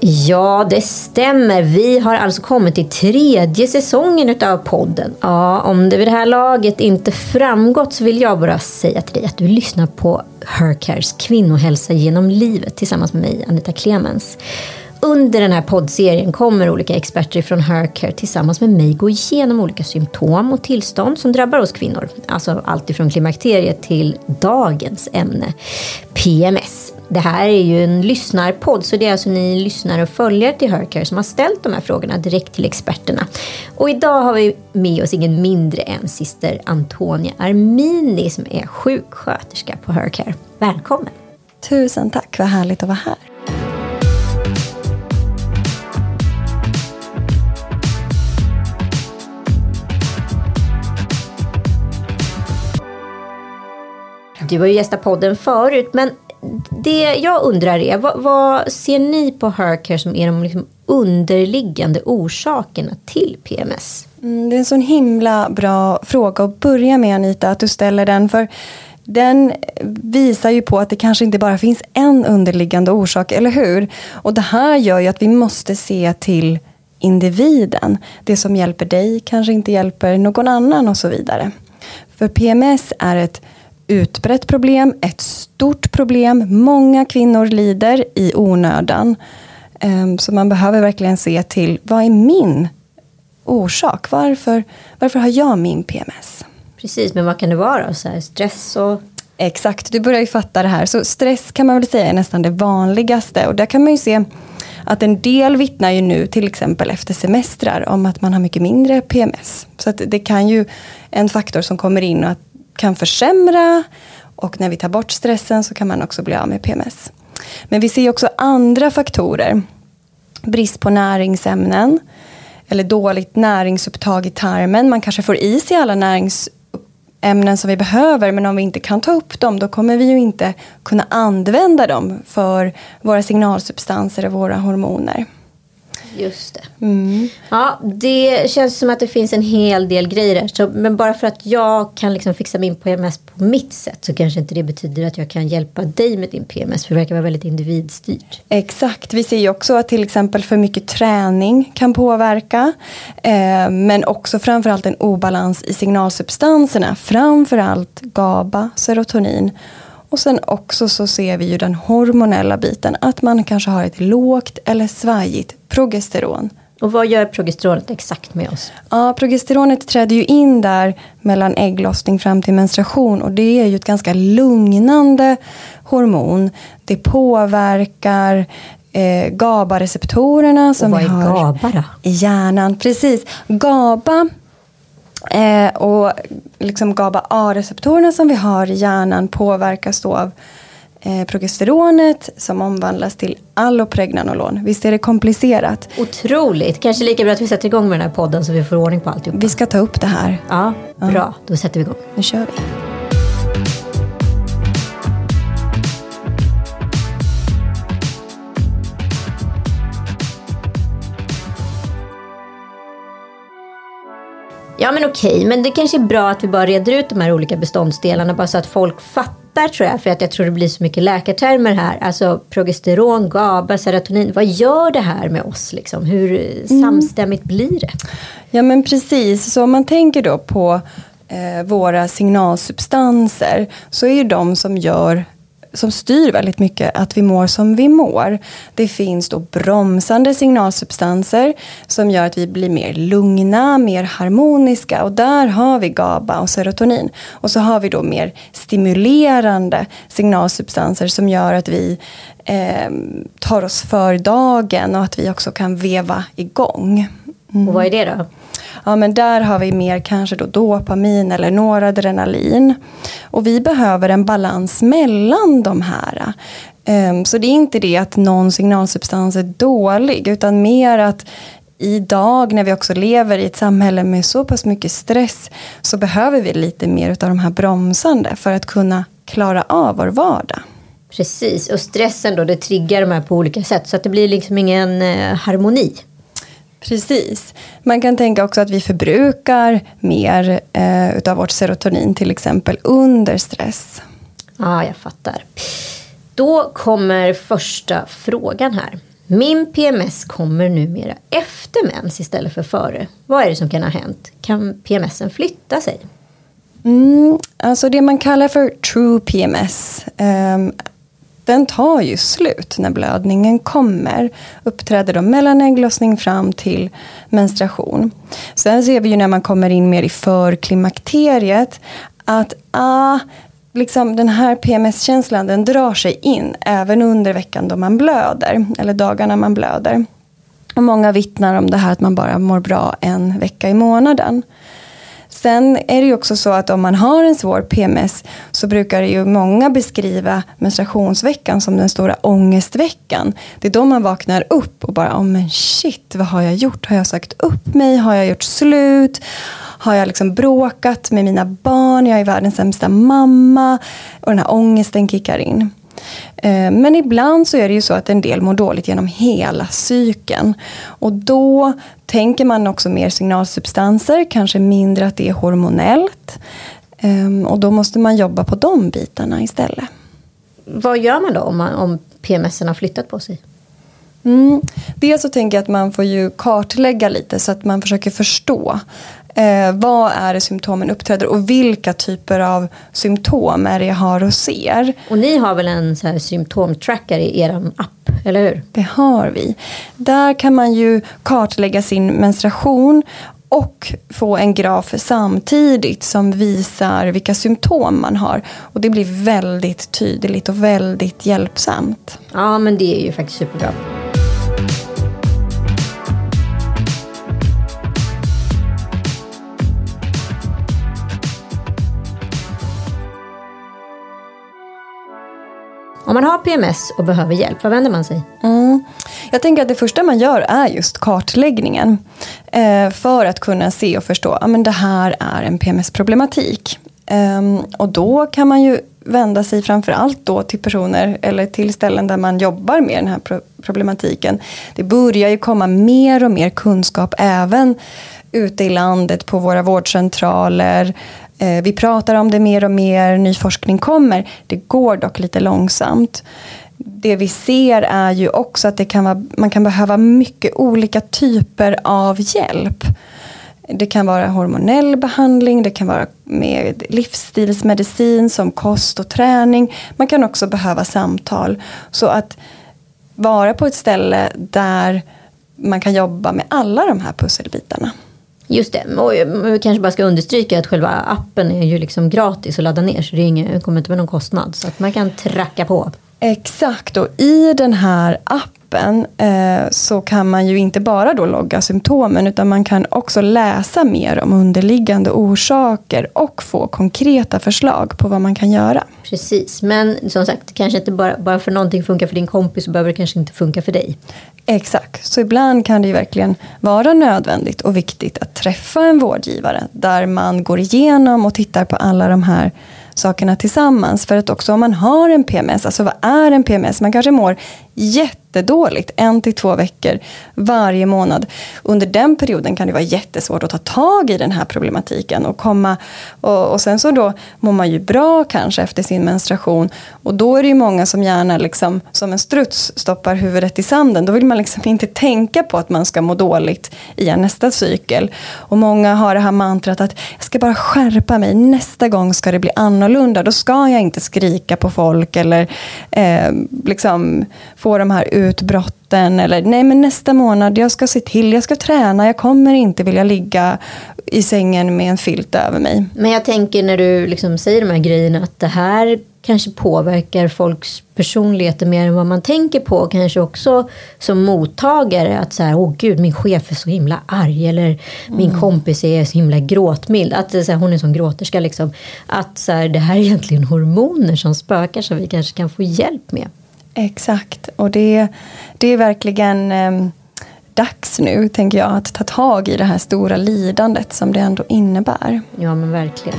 Ja, det stämmer. Vi har alltså kommit till tredje säsongen utav podden. Ja, om det vid det här laget inte framgått så vill jag bara säga till dig att du lyssnar på Hercares kvinnohälsa genom livet tillsammans med mig, Anita Clemens. Under den här poddserien kommer olika experter från Hercare tillsammans med mig gå igenom olika symptom och tillstånd som drabbar oss kvinnor. Alltså allt ifrån klimakteriet till dagens ämne, PMS. Det här är ju en lyssnarpodd, så det är alltså ni lyssnare och följare till Hercare som har ställt de här frågorna direkt till experterna. Och idag har vi med oss ingen mindre än syster Antonia Armini som är sjuksköterska på Hercare. Välkommen! Tusen tack, vad härligt att vara här. Du har ju gästat podden förut, men det jag undrar är, vad, vad ser ni på Hercare som är de liksom underliggande orsakerna till PMS? Mm, det är en sån himla bra fråga att börja med Anita, att du ställer den. För den visar ju på att det kanske inte bara finns en underliggande orsak, eller hur? Och det här gör ju att vi måste se till individen. Det som hjälper dig kanske inte hjälper någon annan och så vidare. För PMS är ett utbrett problem, ett stort problem. Många kvinnor lider i onödan. Ehm, så man behöver verkligen se till, vad är min orsak? Varför, varför har jag min PMS? Precis, men vad kan det vara? Så här, stress och... Exakt, du börjar ju fatta det här. Så stress kan man väl säga är nästan det vanligaste. Och där kan man ju se att en del vittnar ju nu, till exempel efter semestrar, om att man har mycket mindre PMS. Så det kan ju en faktor som kommer in och att kan försämra och när vi tar bort stressen så kan man också bli av med PMS. Men vi ser också andra faktorer. Brist på näringsämnen eller dåligt näringsupptag i tarmen. Man kanske får i sig alla näringsämnen som vi behöver men om vi inte kan ta upp dem då kommer vi ju inte kunna använda dem för våra signalsubstanser och våra hormoner. Just det. Mm. Ja, det känns som att det finns en hel del grejer. Så, men bara för att jag kan liksom fixa min PMS på mitt sätt så kanske inte det betyder att jag kan hjälpa dig med din PMS. För det verkar vara väldigt individstyrt. Exakt. Vi ser ju också att till exempel för mycket träning kan påverka. Eh, men också framförallt en obalans i signalsubstanserna. Framförallt GABA, serotonin och sen också så ser vi ju den hormonella biten, att man kanske har ett lågt eller svajigt progesteron. Och vad gör progesteronet exakt med oss? Ja, progesteronet träder ju in där mellan ägglossning fram till menstruation och det är ju ett ganska lugnande hormon. Det påverkar eh, GABA-receptorerna som och vi har GABA då? i hjärnan. Precis. GABA Eh, och liksom GABA A-receptorerna som vi har i hjärnan påverkas då av eh, progesteronet som omvandlas till allopregnanolon. Visst är det komplicerat? Otroligt! Kanske lika bra att vi sätter igång med den här podden så vi får ordning på alltihop. Vi ska ta upp det här. Ja, bra. Ja. Då sätter vi igång. Nu kör vi. Ja men okej, men det kanske är bra att vi bara reder ut de här olika beståndsdelarna bara så att folk fattar tror jag. För att jag tror det blir så mycket läkartermer här. Alltså progesteron, GABA, serotonin. Vad gör det här med oss? Liksom? Hur mm. samstämmigt blir det? Ja men precis, så om man tänker då på eh, våra signalsubstanser så är ju de som gör som styr väldigt mycket att vi mår som vi mår. Det finns då bromsande signalsubstanser som gör att vi blir mer lugna, mer harmoniska och där har vi GABA och serotonin. Och så har vi då mer stimulerande signalsubstanser som gör att vi eh, tar oss för dagen och att vi också kan veva igång. Mm. Och vad är det då? Ja men där har vi mer kanske då dopamin eller noradrenalin. Och vi behöver en balans mellan de här. Ehm, så det är inte det att någon signalsubstans är dålig utan mer att idag när vi också lever i ett samhälle med så pass mycket stress så behöver vi lite mer av de här bromsande för att kunna klara av vår vardag. Precis, och stressen då det triggar de här på olika sätt så att det blir liksom ingen eh, harmoni. Precis. Man kan tänka också att vi förbrukar mer eh, utav vårt serotonin till exempel under stress. Ja, ah, jag fattar. Då kommer första frågan här. Min PMS kommer numera efter mens istället för före. Vad är det som kan ha hänt? Kan PMSen flytta sig? Mm, alltså det man kallar för true PMS um, den tar ju slut när blödningen kommer. Uppträder då mellan ägglossning fram till menstruation. Sen ser vi ju när man kommer in mer i förklimakteriet att ah, liksom den här PMS-känslan den drar sig in även under veckan då man blöder. Eller dagarna man blöder. Och många vittnar om det här att man bara mår bra en vecka i månaden. Sen är det ju också så att om man har en svår PMS så brukar ju många beskriva menstruationsveckan som den stora ångestveckan. Det är då man vaknar upp och bara, oh men shit, vad har jag gjort? Har jag sagt upp mig? Har jag gjort slut? Har jag liksom bråkat med mina barn? Jag är världens sämsta mamma. Och den här ångesten kickar in. Eh, men ibland så är det ju så att en del mår dåligt genom hela cykeln. Och då tänker man också mer signalsubstanser, kanske mindre att det är hormonellt. Ehm, och då måste man jobba på de bitarna istället. Vad gör man då om, man, om PMS har flyttat på sig? Mm. Dels så tänker jag att man får ju kartlägga lite så att man försöker förstå Eh, vad är det symptomen uppträder och vilka typer av symptom är det jag har och ser. Och ni har väl en så symptomtracker i er app, eller hur? Det har vi. Där kan man ju kartlägga sin menstruation och få en graf samtidigt som visar vilka symptom man har. Och det blir väldigt tydligt och väldigt hjälpsamt. Ja, men det är ju faktiskt superbra. Om man har PMS och behöver hjälp, vad vänder man sig? Mm. Jag tänker att det första man gör är just kartläggningen. Eh, för att kunna se och förstå att ah, det här är en PMS-problematik. Eh, och då kan man ju vända sig framförallt då till personer eller till ställen där man jobbar med den här problematiken. Det börjar ju komma mer och mer kunskap även ute i landet på våra vårdcentraler Eh, vi pratar om det mer och mer, ny forskning kommer. Det går dock lite långsamt. Det vi ser är ju också att det kan vara, man kan behöva mycket olika typer av hjälp. Det kan vara hormonell behandling, det kan vara med livsstilsmedicin som kost och träning. Man kan också behöva samtal. Så att vara på ett ställe där man kan jobba med alla de här pusselbitarna. Just det, och eh, jag kanske bara ska understryka att själva appen är ju liksom gratis att ladda ner så det är ingen, kommer inte med någon kostnad. Så att man kan tracka på. Exakt, och i den här appen eh, så kan man ju inte bara då logga symptomen utan man kan också läsa mer om underliggande orsaker och få konkreta förslag på vad man kan göra. Precis, men som sagt, kanske inte bara, bara för någonting funkar för din kompis så behöver det kanske inte funka för dig. Exakt, så ibland kan det ju verkligen vara nödvändigt och viktigt att träffa en vårdgivare där man går igenom och tittar på alla de här sakerna tillsammans. För att också om man har en PMS, alltså vad är en PMS? Man kanske mår jättedåligt en till två veckor varje månad. Under den perioden kan det vara jättesvårt att ta tag i den här problematiken och komma och, och sen så då mår man ju bra kanske efter sin menstruation och då är det ju många som gärna liksom som en struts stoppar huvudet i sanden. Då vill man liksom inte tänka på att man ska må dåligt i nästa cykel. Och många har det här mantrat att jag ska bara skärpa mig, nästa gång ska det bli annorlunda. Då ska jag inte skrika på folk eller eh, liksom få de här utbrotten. Eller nej men nästa månad, jag ska se till, jag ska träna, jag kommer inte vilja ligga i sängen med en filt över mig. Men jag tänker när du liksom säger de här grejerna att det här kanske påverkar folks personligheter mer än vad man tänker på. Kanske också som mottagare att så här, åh gud min chef är så himla arg eller min mm. kompis är så himla gråtmild. Att så här, hon är som gråterska liksom. Att så här, det här är egentligen hormoner som spökar som vi kanske kan få hjälp med. Exakt, och det, det är verkligen eh, dags nu, tänker jag, att ta tag i det här stora lidandet som det ändå innebär. Ja, men verkligen.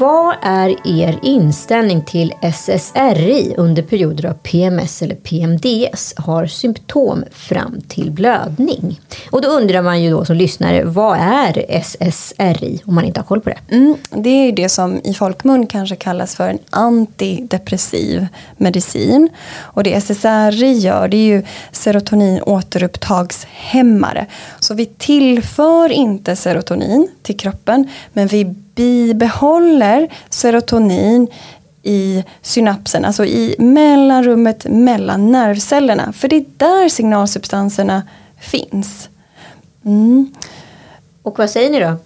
Vad är er inställning till SSRI under perioder av PMS eller PMDS har symptom fram till blödning? Och då undrar man ju då som lyssnare, vad är SSRI om man inte har koll på det? Mm, det är ju det som i folkmun kanske kallas för en antidepressiv medicin. Och det SSRI gör det är ju serotonin återupptagshämmare. Så vi tillför inte serotonin till kroppen men vi bibehåller serotonin i synapsen, alltså i mellanrummet mellan nervcellerna. För det är där signalsubstanserna finns. Mm. Och vad säger ni då?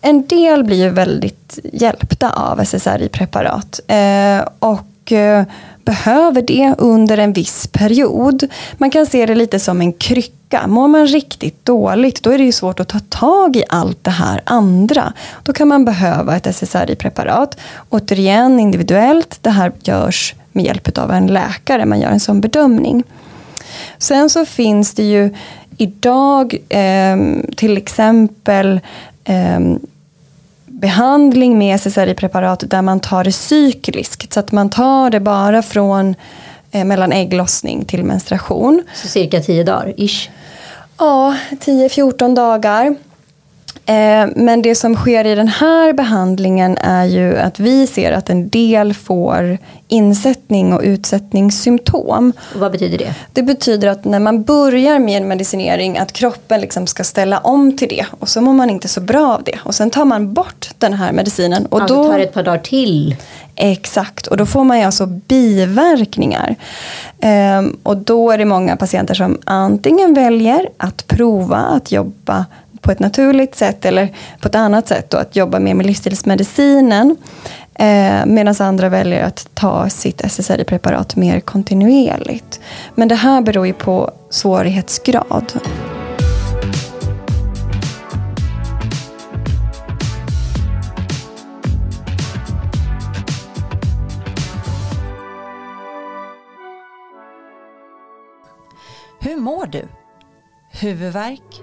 En del blir ju väldigt hjälpta av SSRI-preparat. Eh, och eh, behöver det under en viss period. Man kan se det lite som en krycka. Mår man riktigt dåligt då är det ju svårt att ta tag i allt det här andra. Då kan man behöva ett SSRI-preparat. Återigen individuellt. Det här görs med hjälp av en läkare. Man gör en sån bedömning. Sen så finns det ju idag eh, till exempel eh, behandling med SSRI-preparat där man tar det cykliskt. Så att man tar det bara från eh, mellan ägglossning till menstruation. Så cirka 10 dagar, ish? Ja, 10-14 dagar. Eh, men det som sker i den här behandlingen är ju att vi ser att en del får insättning och utsättningssymptom. Och vad betyder det? Det betyder att när man börjar med en medicinering att kroppen liksom ska ställa om till det och så mår man inte så bra av det. Och sen tar man bort den här medicinen. Och alltså då tar det ett par dagar till? Exakt, och då får man ju alltså biverkningar. Ehm, och då är det många patienter som antingen väljer att prova att jobba på ett naturligt sätt eller på ett annat sätt då, att jobba mer med livsstilsmedicinen. Eh, Medan andra väljer att ta sitt SSRI-preparat mer kontinuerligt. Men det här beror ju på svårighetsgrad. Hur mår du? Huvudvärk?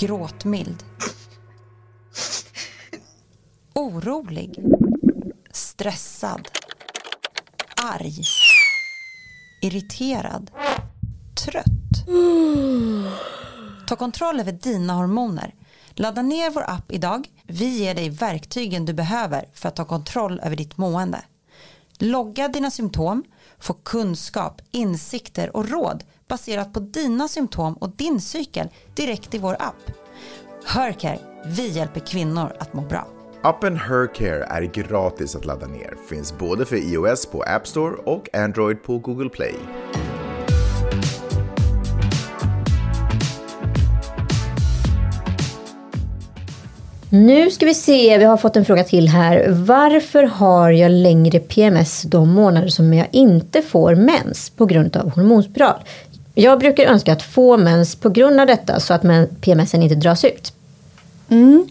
Gråtmild? Orolig? Stressad? Arg? Irriterad? Trött? Ta kontroll över dina hormoner. Ladda ner vår app idag. Vi ger dig verktygen du behöver för att ta kontroll över ditt mående. Logga dina symptom, få kunskap, insikter och råd baserat på dina symptom och din cykel direkt i vår app. Hercare, vi hjälper kvinnor att må bra. Appen Hercare är gratis att ladda ner. Finns både för iOS på App Store och Android på Google Play. Nu ska vi se, vi har fått en fråga till här. Varför har jag längre PMS de månader som jag inte får mens på grund av hormonspiral? Jag brukar önska att få mens på grund av detta så att PMSen inte dras ut. Mm.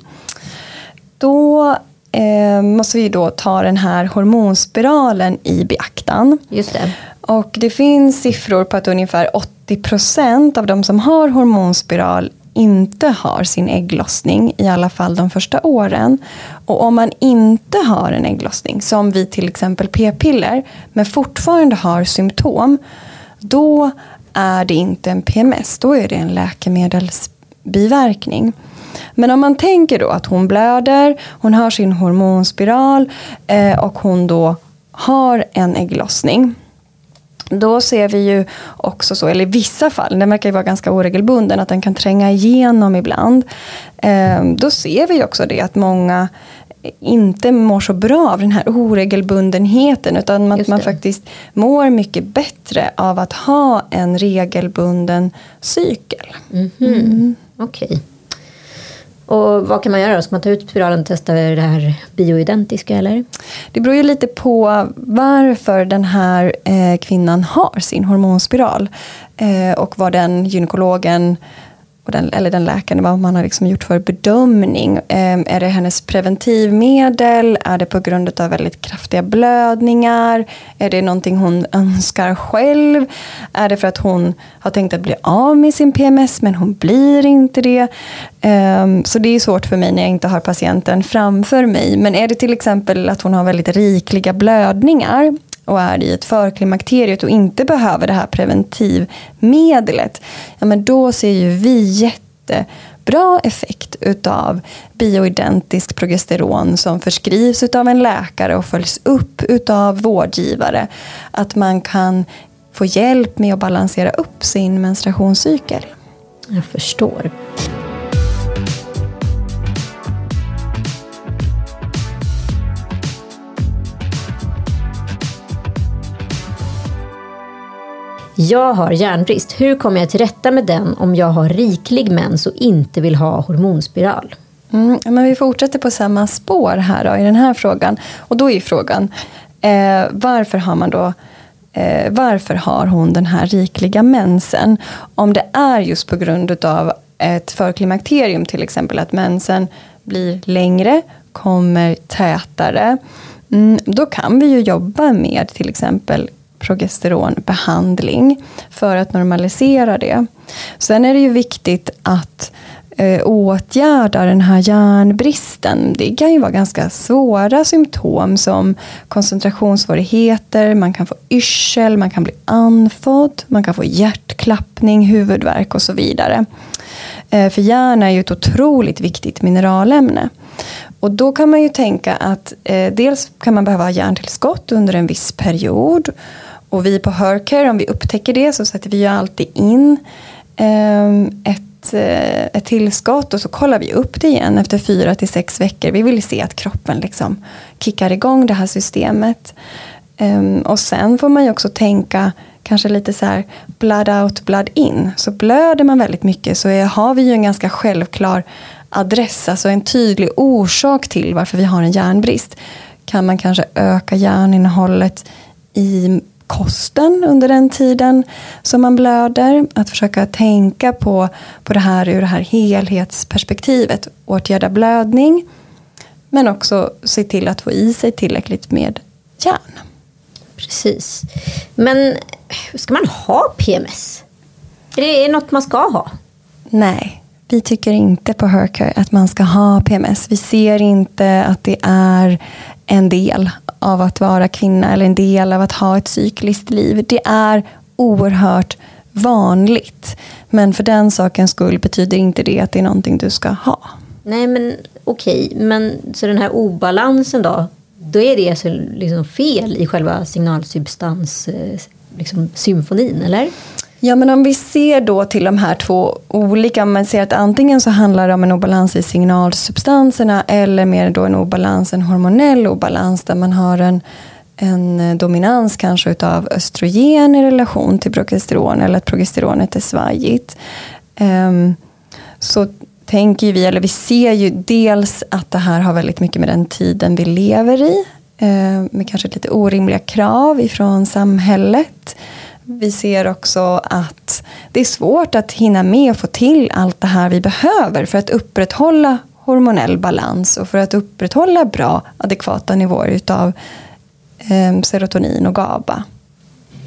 Då eh, måste vi då ta den här hormonspiralen i beaktan. Just det. Och det finns siffror på att ungefär 80 procent av de som har hormonspiral inte har sin ägglossning, i alla fall de första åren. Och om man inte har en ägglossning, som vid till exempel p-piller, men fortfarande har symptom, då är det inte en PMS, då är det en läkemedelsbiverkning. Men om man tänker då att hon blöder, hon har sin hormonspiral eh, och hon då har en ägglossning. Då ser vi ju också så, eller i vissa fall, den verkar ju vara ganska oregelbunden, att den kan tränga igenom ibland. Eh, då ser vi också det att många inte mår så bra av den här oregelbundenheten utan att man faktiskt mår mycket bättre av att ha en regelbunden cykel. Mm -hmm. mm. Okej. Okay. Och vad kan man göra då? Ska man ta ut spiralen och testa det här bioidentiska eller? Det beror ju lite på varför den här eh, kvinnan har sin hormonspiral. Eh, och vad den gynekologen den, eller den läkaren, vad man har liksom gjort för bedömning. Eh, är det hennes preventivmedel? Är det på grund av väldigt kraftiga blödningar? Är det någonting hon önskar själv? Är det för att hon har tänkt att bli av med sin PMS men hon blir inte det? Eh, så det är svårt för mig när jag inte har patienten framför mig. Men är det till exempel att hon har väldigt rikliga blödningar och är i ett förklimakteriet och inte behöver det här preventivmedlet, ja men då ser ju vi jättebra effekt utav bioidentiskt progesteron som förskrivs utav en läkare och följs upp utav vårdgivare. Att man kan få hjälp med att balansera upp sin menstruationscykel. Jag förstår. Jag har järnbrist. Hur kommer jag till rätta med den om jag har riklig mens och inte vill ha hormonspiral? Mm, men vi fortsätter på samma spår här då, i den här frågan. Och då är frågan, eh, varför har man då eh, varför har hon den här rikliga mensen? Om det är just på grund av ett förklimakterium, till exempel att mensen blir längre, kommer tätare, mm, då kan vi ju jobba med till exempel progesteronbehandling för att normalisera det. Sen är det ju viktigt att eh, åtgärda den här järnbristen. Det kan ju vara ganska svåra symptom som koncentrationssvårigheter, man kan få yrsel, man kan bli andfådd, man kan få hjärtklappning, huvudvärk och så vidare. Eh, för järn är ju ett otroligt viktigt mineralämne. Och då kan man ju tänka att eh, dels kan man behöva järntillskott under en viss period. Och vi på Hercare, om vi upptäcker det så sätter vi ju alltid in ehm, ett, eh, ett tillskott och så kollar vi upp det igen efter fyra till sex veckor. Vi vill se att kroppen liksom kickar igång det här systemet. Ehm, och sen får man ju också tänka kanske lite så här blood out, blood in. Så blöder man väldigt mycket så är, har vi ju en ganska självklar adress, alltså en tydlig orsak till varför vi har en järnbrist. Kan man kanske öka järninnehållet i kosten under den tiden som man blöder. Att försöka tänka på, på det här ur det här helhetsperspektivet. Åtgärda blödning. Men också se till att få i sig tillräckligt med järn. Precis. Men ska man ha PMS? Är det något man ska ha? Nej, vi tycker inte på Hercare att man ska ha PMS. Vi ser inte att det är en del av att vara kvinna eller en del av att ha ett cykliskt liv. Det är oerhört vanligt. Men för den sakens skull betyder inte det att det är någonting du ska ha. Nej men okej, okay. men så den här obalansen då? Då är det alltså liksom fel i själva signalsubstans eh, liksom, symfonin, eller? Ja, men om vi ser då till de här två olika, om man ser att antingen så handlar det om en obalans i signalsubstanserna eller mer då en obalans, en hormonell obalans där man har en, en eh, dominans kanske utav östrogen i relation till progesteron eller att progesteronet är svajigt. Um, så tänker vi, eller vi ser ju dels att det här har väldigt mycket med den tiden vi lever i, uh, med kanske lite orimliga krav ifrån samhället. Vi ser också att det är svårt att hinna med och få till allt det här vi behöver för att upprätthålla hormonell balans och för att upprätthålla bra adekvata nivåer utav eh, serotonin och GABA.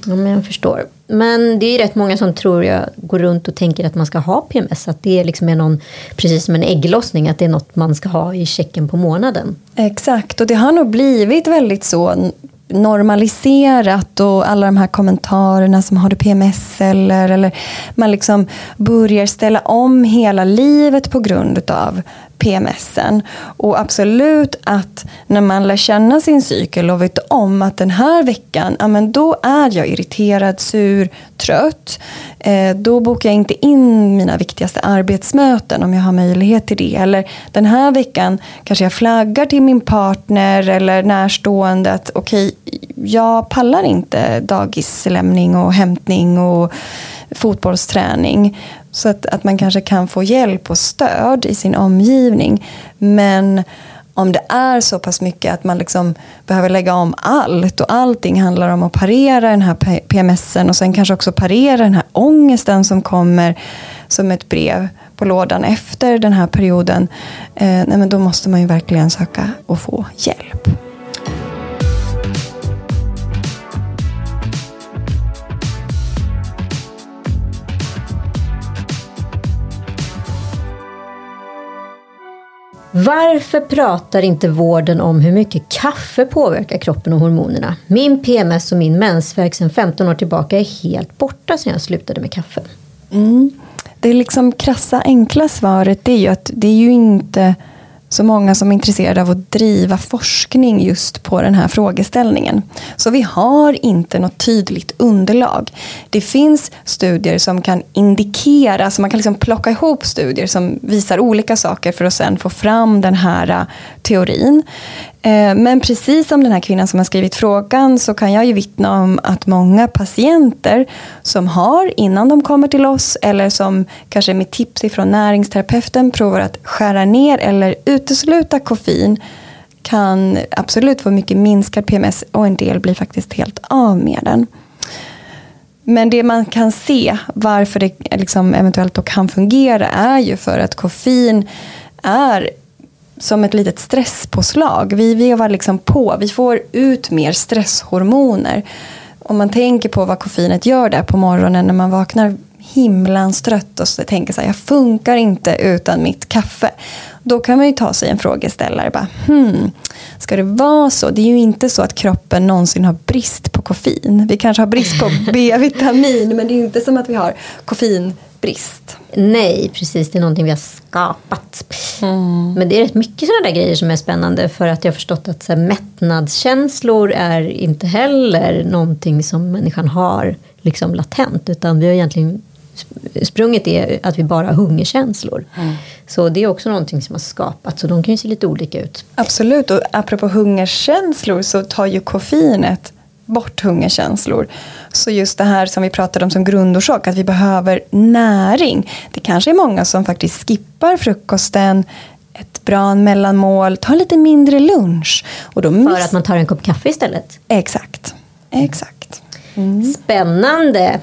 Ja, men jag förstår. Men det är rätt många som tror jag går runt och tänker att man ska ha PMS. Att det liksom är någon, precis som en ägglossning, att det är något man ska ha i checken på månaden. Exakt, och det har nog blivit väldigt så normaliserat och alla de här kommentarerna som har du PMS eller, eller man liksom börjar ställa om hela livet på grund av PMSen. Och absolut att när man lär känna sin cykel och vet om att den här veckan, ja men då är jag irriterad, sur, trött. Eh, då bokar jag inte in mina viktigaste arbetsmöten om jag har möjlighet till det. Eller den här veckan kanske jag flaggar till min partner eller närstående att okej, okay, jag pallar inte dagislämning och hämtning och fotbollsträning. Så att, att man kanske kan få hjälp och stöd i sin omgivning. Men om det är så pass mycket att man liksom behöver lägga om allt och allting handlar om att parera den här PMSen och sen kanske också parera den här ångesten som kommer som ett brev på lådan efter den här perioden, eh, nej men då måste man ju verkligen söka och få hjälp. Varför pratar inte vården om hur mycket kaffe påverkar kroppen och hormonerna? Min PMS och min mensvärk sedan 15 år tillbaka är helt borta sedan jag slutade med kaffe. Mm. Det liksom krassa enkla svaret är ju att det är ju inte så många som är intresserade av att driva forskning just på den här frågeställningen. Så vi har inte något tydligt underlag. Det finns studier som kan indikera, så man kan liksom plocka ihop studier som visar olika saker för att sen få fram den här äh, teorin. Eh, men precis som den här kvinnan som har skrivit frågan så kan jag ju vittna om att många patienter som har innan de kommer till oss eller som kanske med tips ifrån näringsterapeuten provar att skära ner eller utesluta koffein kan absolut få mycket minskad PMS och en del blir faktiskt helt av med den. Men det man kan se varför det liksom eventuellt då kan fungera är ju för att koffein är som ett litet stresspåslag. Vi vevar liksom på, vi får ut mer stresshormoner. Om man tänker på vad koffeinet gör där på morgonen när man vaknar himlans trött och så tänker så här, jag funkar inte utan mitt kaffe. Då kan man ju ta sig en frågeställare. Bara, hmm, ska det vara så? Det är ju inte så att kroppen någonsin har brist på koffein. Vi kanske har brist på B-vitamin men det är ju inte som att vi har koffein koffeinbrist. Nej, precis. Det är någonting vi har skapat. Mm. Men det är rätt mycket sådana där grejer som är spännande. För att jag har förstått att så här, mättnadskänslor är inte heller någonting som människan har liksom latent. Utan vi har egentligen sprunget är att vi bara har hungerkänslor. Mm. Så det är också någonting som har skapats och de kan ju se lite olika ut. Absolut, och apropå hungerkänslor så tar ju koffeinet bort hungerkänslor. Så just det här som vi pratade om som grundorsak, att vi behöver näring. Det kanske är många som faktiskt skippar frukosten, ett bra mellanmål, tar lite mindre lunch. Och då För att man tar en kopp kaffe istället? Exakt. Exakt. Mm. Spännande.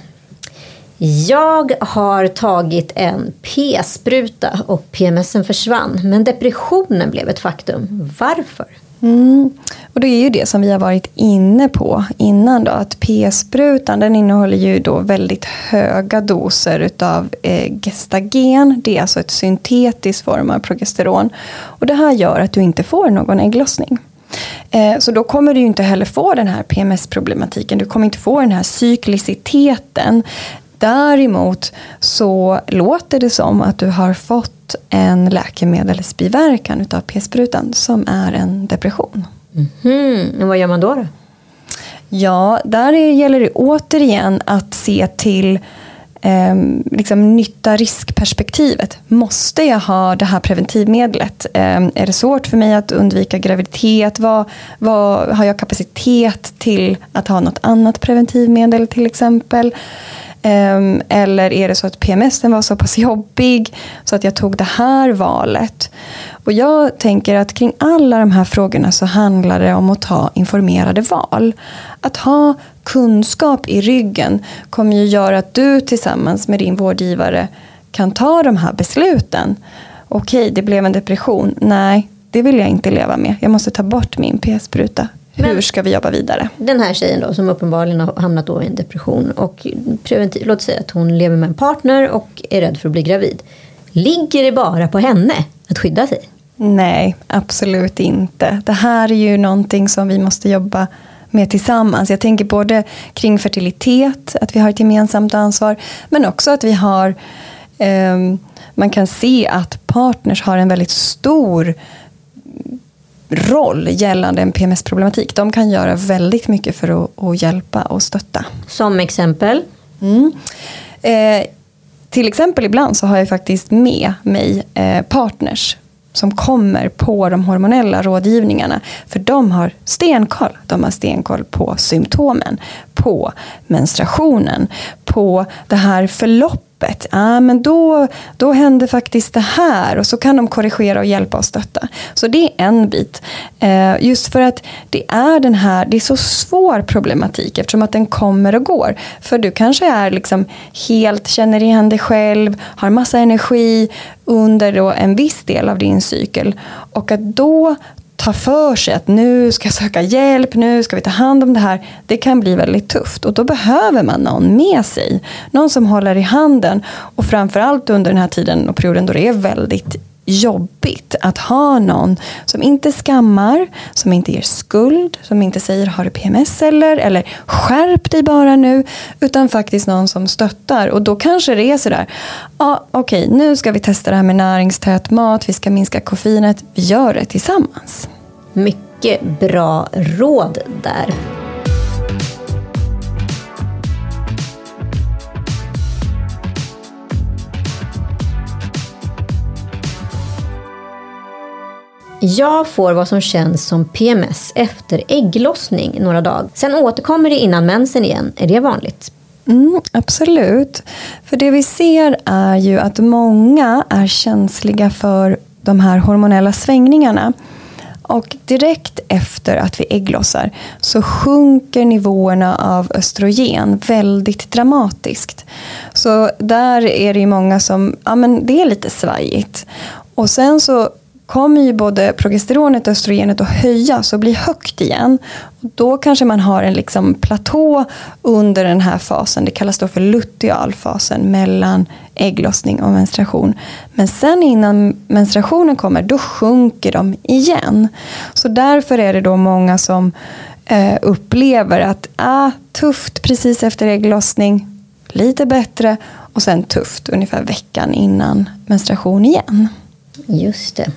Jag har tagit en p-spruta och PMSen försvann. Men depressionen blev ett faktum. Varför? Mm. Och det är ju det som vi har varit inne på innan då, att p-sprutan den innehåller ju då väldigt höga doser utav eh, gestagen. Det är alltså ett syntetisk form av progesteron. Och det här gör att du inte får någon ägglossning. Eh, så då kommer du inte heller få den här PMS-problematiken. Du kommer inte få den här cykliciteten. Däremot så låter det som att du har fått en läkemedelsbiverkan utav p-sprutan som är en depression. Mm vad gör man då? då? Ja, där gäller det återigen att se till eh, liksom nytta-riskperspektivet. Måste jag ha det här preventivmedlet? Eh, är det svårt för mig att undvika graviditet? Vad, vad, har jag kapacitet till att ha något annat preventivmedel till exempel? Um, eller är det så att PMS var så pass jobbig så att jag tog det här valet? Och jag tänker att kring alla de här frågorna så handlar det om att ta informerade val. Att ha kunskap i ryggen kommer ju göra att du tillsammans med din vårdgivare kan ta de här besluten. Okej, det blev en depression. Nej, det vill jag inte leva med. Jag måste ta bort min p-spruta. Hur ska vi jobba vidare? Den här tjejen då som uppenbarligen har hamnat då i en depression och preventiv, låt säga att hon lever med en partner och är rädd för att bli gravid. Ligger det bara på henne att skydda sig? Nej, absolut inte. Det här är ju någonting som vi måste jobba med tillsammans. Jag tänker både kring fertilitet, att vi har ett gemensamt ansvar, men också att vi har eh, man kan se att partners har en väldigt stor roll gällande en PMS-problematik. De kan göra väldigt mycket för att, att hjälpa och stötta. Som exempel? Mm. Eh, till exempel ibland så har jag faktiskt med mig eh, partners som kommer på de hormonella rådgivningarna. För de har stenkoll. De har stenkoll på symptomen, på menstruationen, på det här förloppet jobbet, ja, ah, men då, då hände faktiskt det här och så kan de korrigera och hjälpa och stötta. Så det är en bit. Eh, just för att det är den här, det är så svår problematik eftersom att den kommer och går. För du kanske är liksom helt, känner igen dig själv, har massa energi under då en viss del av din cykel. Och att då ta för sig att nu ska jag söka hjälp, nu ska vi ta hand om det här. Det kan bli väldigt tufft och då behöver man någon med sig. Någon som håller i handen och framförallt under den här tiden och perioden då det är väldigt jobbigt att ha någon som inte skammar, som inte ger skuld, som inte säger har du PMS eller, eller skärp dig bara nu, utan faktiskt någon som stöttar. Och då kanske det är sådär, ja okej okay, nu ska vi testa det här med näringstät mat, vi ska minska koffeinet, vi gör det tillsammans. Mycket bra råd där. Jag får vad som känns som PMS efter ägglossning några dagar. Sen återkommer det innan mensen igen. Är det vanligt? Mm, absolut. För det vi ser är ju att många är känsliga för de här hormonella svängningarna. Och direkt efter att vi ägglossar så sjunker nivåerna av östrogen väldigt dramatiskt. Så där är det ju många som, ja men det är lite svajigt. Och sen så kommer ju både progesteronet och östrogenet att höjas och bli högt igen. Då kanske man har en liksom platå under den här fasen. Det kallas då för lutealfasen mellan ägglossning och menstruation. Men sen innan menstruationen kommer, då sjunker de igen. Så därför är det då många som eh, upplever att ah, tufft precis efter ägglossning, lite bättre och sen tufft ungefär veckan innan menstruation igen. Just det.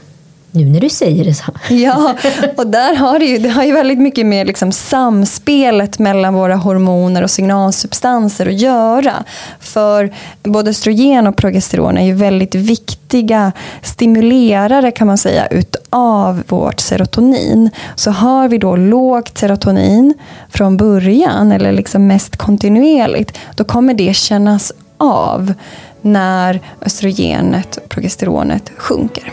Nu när du säger det så. Ja, och där har det ju, det har ju väldigt mycket med liksom samspelet mellan våra hormoner och signalsubstanser att göra. För både östrogen och progesteron är ju väldigt viktiga stimulerare kan man säga utav vårt serotonin. Så har vi då lågt serotonin från början eller liksom mest kontinuerligt då kommer det kännas av när östrogenet och progesteronet sjunker.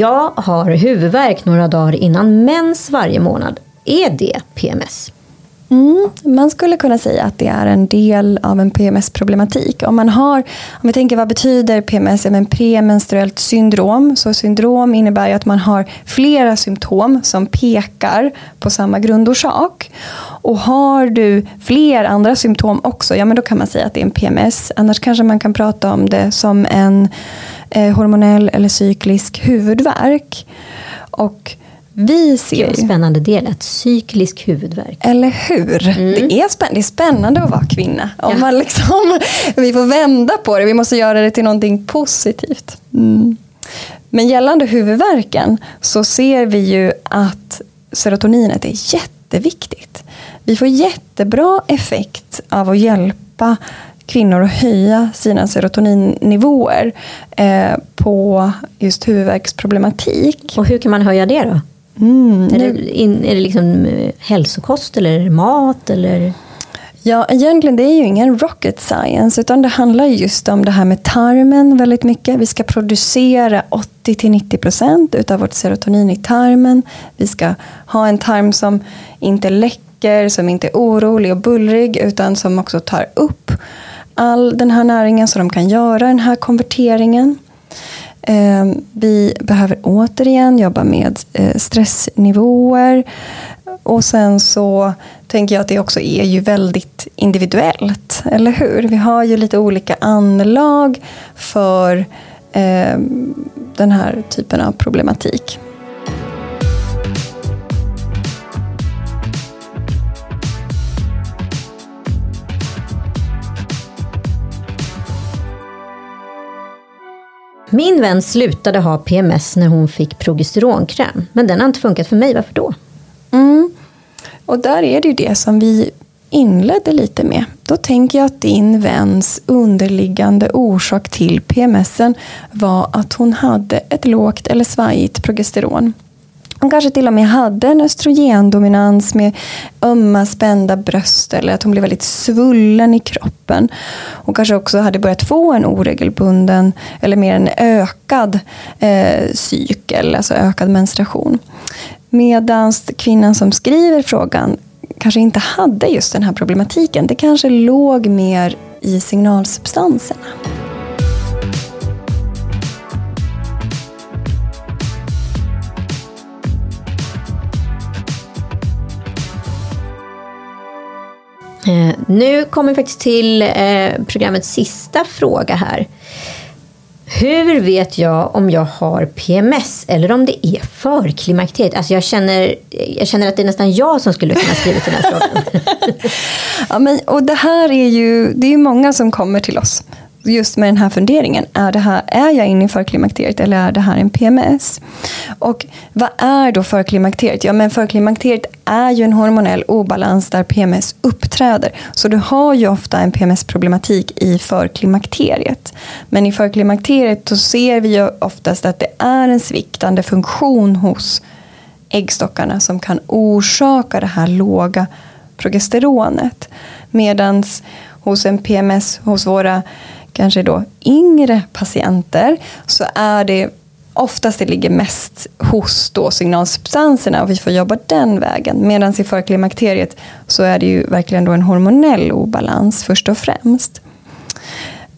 Jag har huvudvärk några dagar innan mens varje månad. Är det PMS? Mm, man skulle kunna säga att det är en del av en PMS-problematik. Om man har, om vi tänker vad betyder PMS? Ja, men premenstruellt syndrom. Så syndrom innebär ju att man har flera symptom som pekar på samma grundorsak. Och har du fler andra symptom också, ja men då kan man säga att det är en PMS. Annars kanske man kan prata om det som en eh, hormonell eller cyklisk huvudvärk. Och vi ser Gud, spännande del, att cyklisk huvudvärk. Eller hur? Mm. Det, är spännande, det är spännande att vara kvinna. Om ja. man liksom, vi får vända på det, vi måste göra det till någonting positivt. Mm. Men gällande huvudvärken så ser vi ju att serotoninet är jätteviktigt. Vi får jättebra effekt av att hjälpa kvinnor att höja sina serotoninnivåer eh, på just huvudvärksproblematik. Och hur kan man höja det då? Mm, är, det, in, är det liksom eh, hälsokost eller mat? Eller? Ja, egentligen det är ju ingen rocket science utan det handlar just om det här med tarmen väldigt mycket. Vi ska producera 80-90% utav vårt serotonin i tarmen. Vi ska ha en tarm som inte läcker, som inte är orolig och bullrig utan som också tar upp all den här näringen så de kan göra den här konverteringen. Eh, vi behöver återigen jobba med eh, stressnivåer. Och sen så tänker jag att det också är ju väldigt individuellt, eller hur? Vi har ju lite olika anlag för eh, den här typen av problematik. Min vän slutade ha PMS när hon fick progesteronkräm. Men den har inte funkat för mig. Varför då? Mm. Och där är det ju det som vi inledde lite med. då tänker jag att din väns underliggande orsak till PMSen var att hon hade ett lågt eller svajigt progesteron. Hon kanske till och med hade en östrogendominans med ömma spända bröst eller att hon blev väldigt svullen i kroppen. Hon kanske också hade börjat få en oregelbunden eller mer en ökad eh, cykel, alltså ökad menstruation. Medan kvinnan som skriver frågan kanske inte hade just den här problematiken. Det kanske låg mer i signalsubstanserna. Eh, nu kommer vi faktiskt till eh, programmets sista fråga här. Hur vet jag om jag har PMS eller om det är förklimakteriet? Alltså jag, känner, jag känner att det är nästan jag som skulle kunna skriva den här frågan. ja, men, och det här är ju, det är ju många som kommer till oss just med den här funderingen. Är, det här, är jag inne i förklimakteriet eller är det här en PMS? Och vad är då förklimakteriet? Ja, men förklimakteriet är ju en hormonell obalans där PMS uppträder. Så du har ju ofta en PMS-problematik i förklimakteriet. Men i förklimakteriet så ser vi ju oftast att det är en sviktande funktion hos äggstockarna som kan orsaka det här låga progesteronet. Medan hos en PMS, hos våra kanske då yngre patienter så är det oftast det ligger mest hos då signalsubstanserna och vi får jobba den vägen. Medan i förklimakteriet så är det ju verkligen då en hormonell obalans först och främst.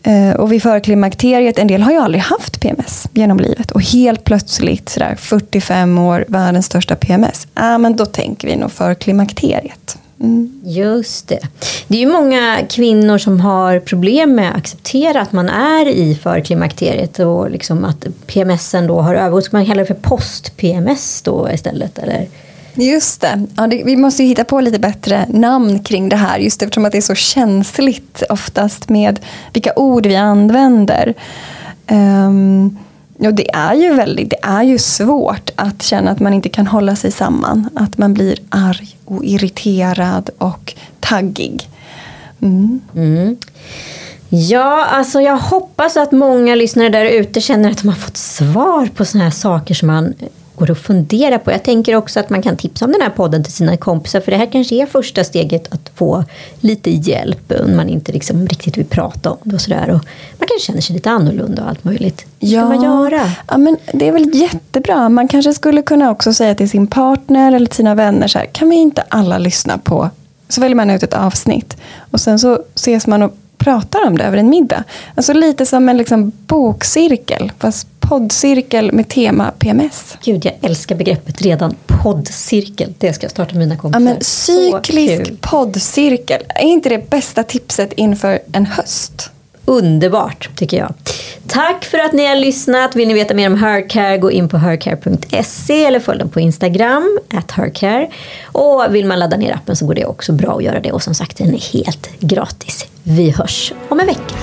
Eh, och vid förklimakteriet, en del har ju aldrig haft PMS genom livet och helt plötsligt sådär 45 år, världens största PMS. Ja, men då tänker vi nog förklimakteriet. Mm. Just det. Det är ju många kvinnor som har problem med att acceptera att man är i förklimakteriet och liksom att PMSen då har övergått. Ska man kalla det för post-PMS då istället? Eller? Just det. Ja, det. Vi måste hitta på lite bättre namn kring det här just eftersom att det är så känsligt oftast med vilka ord vi använder. Um, Ja, det är ju väldigt, det är ju svårt att känna att man inte kan hålla sig samman. Att man blir arg och irriterad och taggig. Mm. Mm. Ja, alltså jag hoppas att många lyssnare där ute känner att de har fått svar på sådana här saker som man går att fundera på. Jag tänker också att man kan tipsa om den här podden till sina kompisar för det här kanske är första steget att få lite hjälp om man inte liksom riktigt vill prata om det och sådär. Och man kanske känner sig lite annorlunda och allt möjligt. Vad ska man göra? Ja, men det är väl jättebra. Man kanske skulle kunna också säga till sin partner eller till sina vänner så här, kan vi inte alla lyssna på så väljer man ut ett avsnitt och sen så ses man och pratar om det över en middag. Alltså lite som en liksom bokcirkel, fast poddcirkel med tema PMS. Gud, jag älskar begreppet redan. Poddcirkel, det ska jag starta med mina kompisar. Ja, men cyklisk poddcirkel, är inte det bästa tipset inför en höst? Underbart, tycker jag. Tack för att ni har lyssnat. Vill ni veta mer om Hercare, gå in på hercare.se eller följ dem på Instagram, at hercare. Och vill man ladda ner appen så går det också bra att göra det. Och som sagt, den är helt gratis. Vi hörs om en vecka.